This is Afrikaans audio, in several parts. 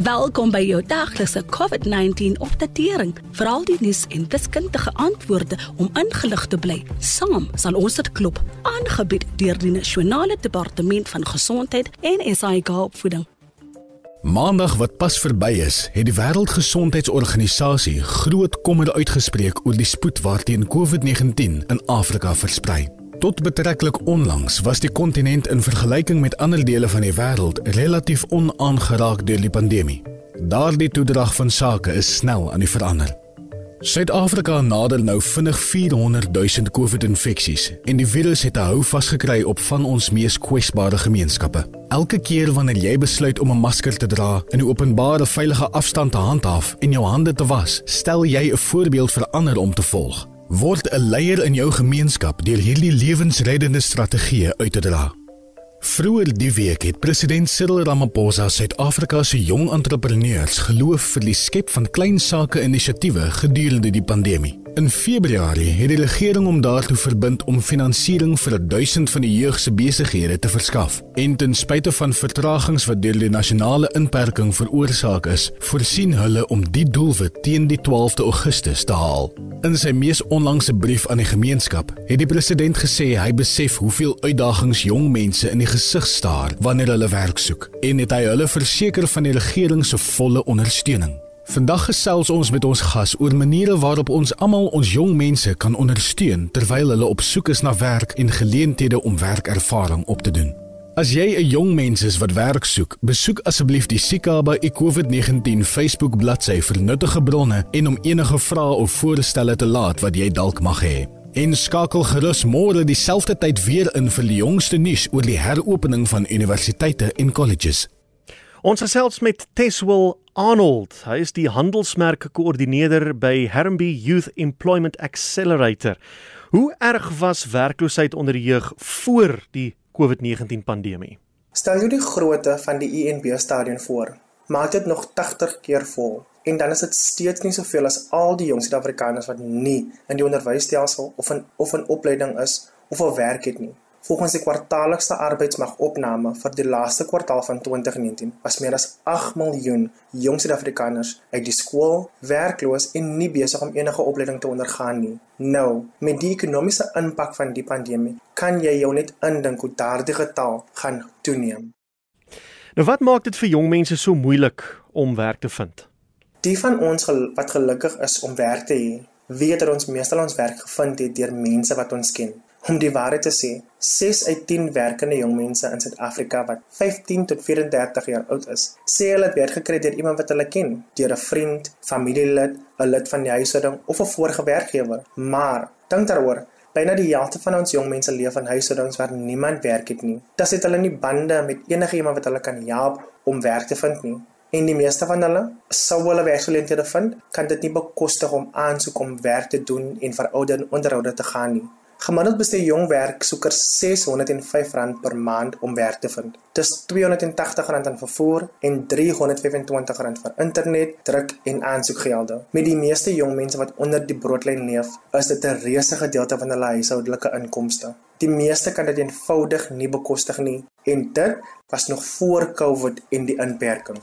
Welkom by jou daglikse COVID-19 opdatering. Veral die nuus en wiskundige antwoorde om ingelig te bly. Saam sal ons dit klop, aangebied deur die Nasionale Departement van Gesondheid en SAIG opvoeding. Maandag wat pas verby is, het die Wêreldgesondheidsorganisasie groot kommer uitgespreek oor die spoed waarteen COVID-19 in Afrika versprei. Tot betreklik onlangs was die kontinent in vergelyking met ander dele van die wêreld relatief onaangeraak deur die pandemie. Daardie toedrag van sake is snel aan die verander. Suid-Afrika nader nou vinnig 400 000 COVID-infeksies en die virus het 'n hou vasgekry op van ons mees kwesbare gemeenskappe. Elke keer wanneer jy besluit om 'n masker te dra, in die openbare veilige afstand te handhaaf en jou hande te was, stel jy 'n voorbeeld vir ander om te volg word 'n leier in jou gemeenskap deur hierdie lewensreddende strategieë uit te dra. Vroeger die week het president Cyril Ramaphosa Suid-Afrika se jong entrepreneurs geloof vir die skep van klein sake inisiatiewe gedurende die pandemie. In Februarie het die regering hom daartoe verbind om finansiering vir 1000 van die jeug se besighede te verskaf. En ten spyte van vertragings wat deur die nasionale inperking veroorsaak is, voorsien hulle om die doelwit teen die 12de Augustus te haal. In sy mees onlangse brief aan die gemeenskap, het die president gesê hy besef hoeveel uitdagings jong mense in die gesig staar wanneer hulle werk soek en het hy hulle verseker van die regering se volle ondersteuning. Vandag gesels ons met ons gas oor maniere waarop ons almal ons jong mense kan ondersteun terwyl hulle op soek is na werk en geleenthede om werkervaring op te doen. As jy 'n jong mens is wat werk soek, besoek asseblief die Sikaba COVID-19 Facebook bladsy vir nuttige bronne en om enige vrae of voorstelle te laat wat jy dalk mag hê. En skakel gerus môre dieselfde tyd weer in vir die jongste nuus oor die heropening van universiteite en colleges. Ons gesels met Teswil Arnold. Hy is die handelsmerke koördineerder by Hermby Youth Employment Accelerator. Hoe erg was werkloosheid onder die jeug voor die COVID-19 pandemie? Stel jou die grootte van die INB stadion voor. Maak dit nog 80 keer vol en dan is dit steeds nie soveel as al die jong Suid-Afrikaners wat nie in die onderwysstelsel of in of in opleiding is of 'n werk het nie. Volgens die kwartaallikse arbeidsmagopname vir die laaste kwartaal van 2019 was meer as 8 miljoen jong Suid-Afrikaners uit die skool werkloos en nie besig om enige opleiding te ondergaan nie. Nou, met die ekonomiese impak van die pandemie, kan jy jou net indink hoe daardie getal gaan toeneem. Nou wat maak dit vir jong mense so moeilik om werk te vind? Die van ons gel wat gelukkig is om werk te hê, weet dat ons meestal ons werk gevind het deur mense wat ons ken. Om die waarheid te sê, 6 uit 10 werkende jong mense in Suid-Afrika wat 15 tot 34 jaar oud is, sê hulle het werk gekry deur iemand wat hulle ken, deur 'n vriend, familielid, 'n lid van die huishouding of 'n vorige werkgewer. Maar dink daaroor, byna die helfte van ons jong mense leef in huishoudings waar niemand werk het nie. Dit het hulle nie bande met enige iemand wat hulle kan help om werk te vind nie. En die meeste van hulle sou hulle werksgeleenthede vind, kan dit nie bekostig om aansoek om werk te doen en vir ouer onderhoude te gaan nie. Gemiddeld bestee jong werksoekers R605 per maand om werk te vind. Dis R280 aan vervoer en R325 vir internet, druk en aansoekgelde. Met die meeste jong mense wat onder die broodlyn leef, is dit 'n reuse gedeelte van hulle huishoudelike inkomste. Die meeste kan dit eenvoudig nie bekostig nie en dit was nog voor COVID en die inperking.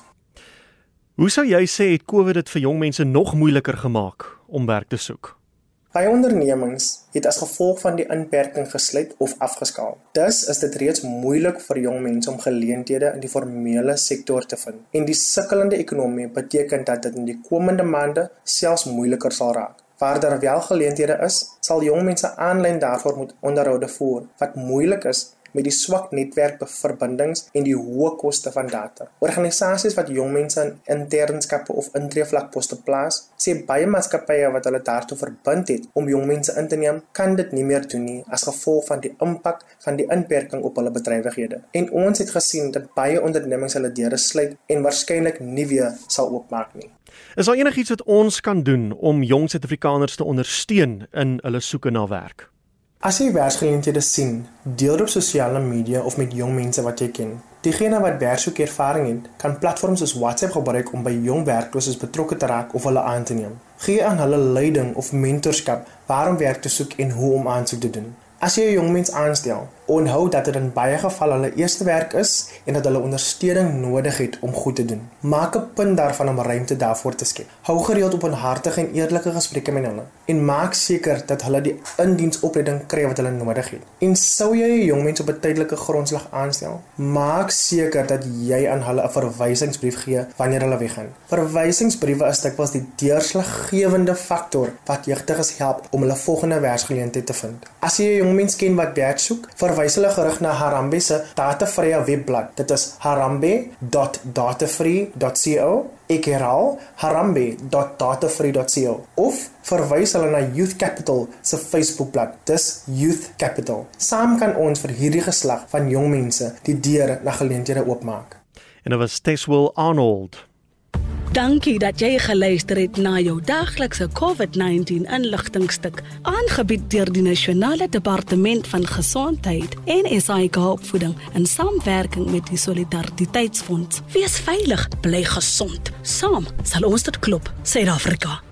Hoe sou jy sê het COVID dit vir jong mense nog moeiliker gemaak om werk te soek? Baie ondernemings het as gevolg van die inperking gesluit of afgeskaal. Dus is dit reeds moeilik vir jong mense om geleenthede in die formele sektor te vind. En die sukkelende ekonomie beteken dat dit in die komende maande selfs moeiliker sal raak. Waar daar wel geleenthede is, sal jong mense aanlyn daarvoor moet onderhoude voer wat moeilik is met die swak netwerkverbindings en die hoë koste van data. Organisasies wat jong mense in internskappe of intreevlakposte plaas, sê baie maatskappye wat hulle daartoe verbind het om jong mense in te neem, kan dit nie meer doen nie as gevolg van die impak van die inperking op hulle bedrywighede. En ons het gesien dat baie ondernemings hulle deure sluit en waarskynlik nie weer sal oopmaak nie. Is daar enigiets wat ons kan doen om jong Suid-Afrikaners te ondersteun in hulle soeke na werk? As jy werksgeleenthede sien, deel dit op sosiale media of met jong mense wat jy ken. Diegene wat werksoekervaring het, kan platforms soos WhatsApp gebruik om by jong werklooses betrokke te raak of hulle aan te neem. Gee aan hulle leiding of mentorskap waarom werk te soek en hoe om aansoek te doen. As jy 'n jong mens aanstel Onthou dat dit in baie gevalle hulle eerste werk is en dat hulle ondersteuning nodig het om goed te doen. Maak 'n punt daarvan om ruimte daarvoor te skep. Hou gereeld op 'n hartige en eerlike gesprekke met hulle en maak seker dat hulle die indiensopleiding kry wat hulle nodig het. En sou jy 'n jong mens op 'n tydelike grondslag aanstel, maak seker dat jy aan hulle 'n verwysingsbrief gee wanneer hulle weggaan. Verwysingsbriewe is dikwels die deurslaggewende faktor wat jeugdiges help om hulle volgende werksgeleentheid te vind. As jy 'n jong mens ken wat werk soek, verwys hulle gerig na Harambe se datavrye webblad. Dit is harambe.datafree.co. Ek herhaal harambe.datafree.co of verwys hulle na Youth Capital se Facebookblad. Dis Youth Capital. Saam kan ons vir hierdie geslag van jong mense die deure na geleenthede oopmaak. En dit was Teswell Arnold. Dankie dat jy geluister het na jou daglikse COVID-19 inligtingstuk aangebied deur die Nasionale Departement van Gesondheid en SAIK opvoeding in samewerking met die Solidariteitsfonds. Wees veilig, bly gesond. Saam sal ons dit klop, Suid-Afrika.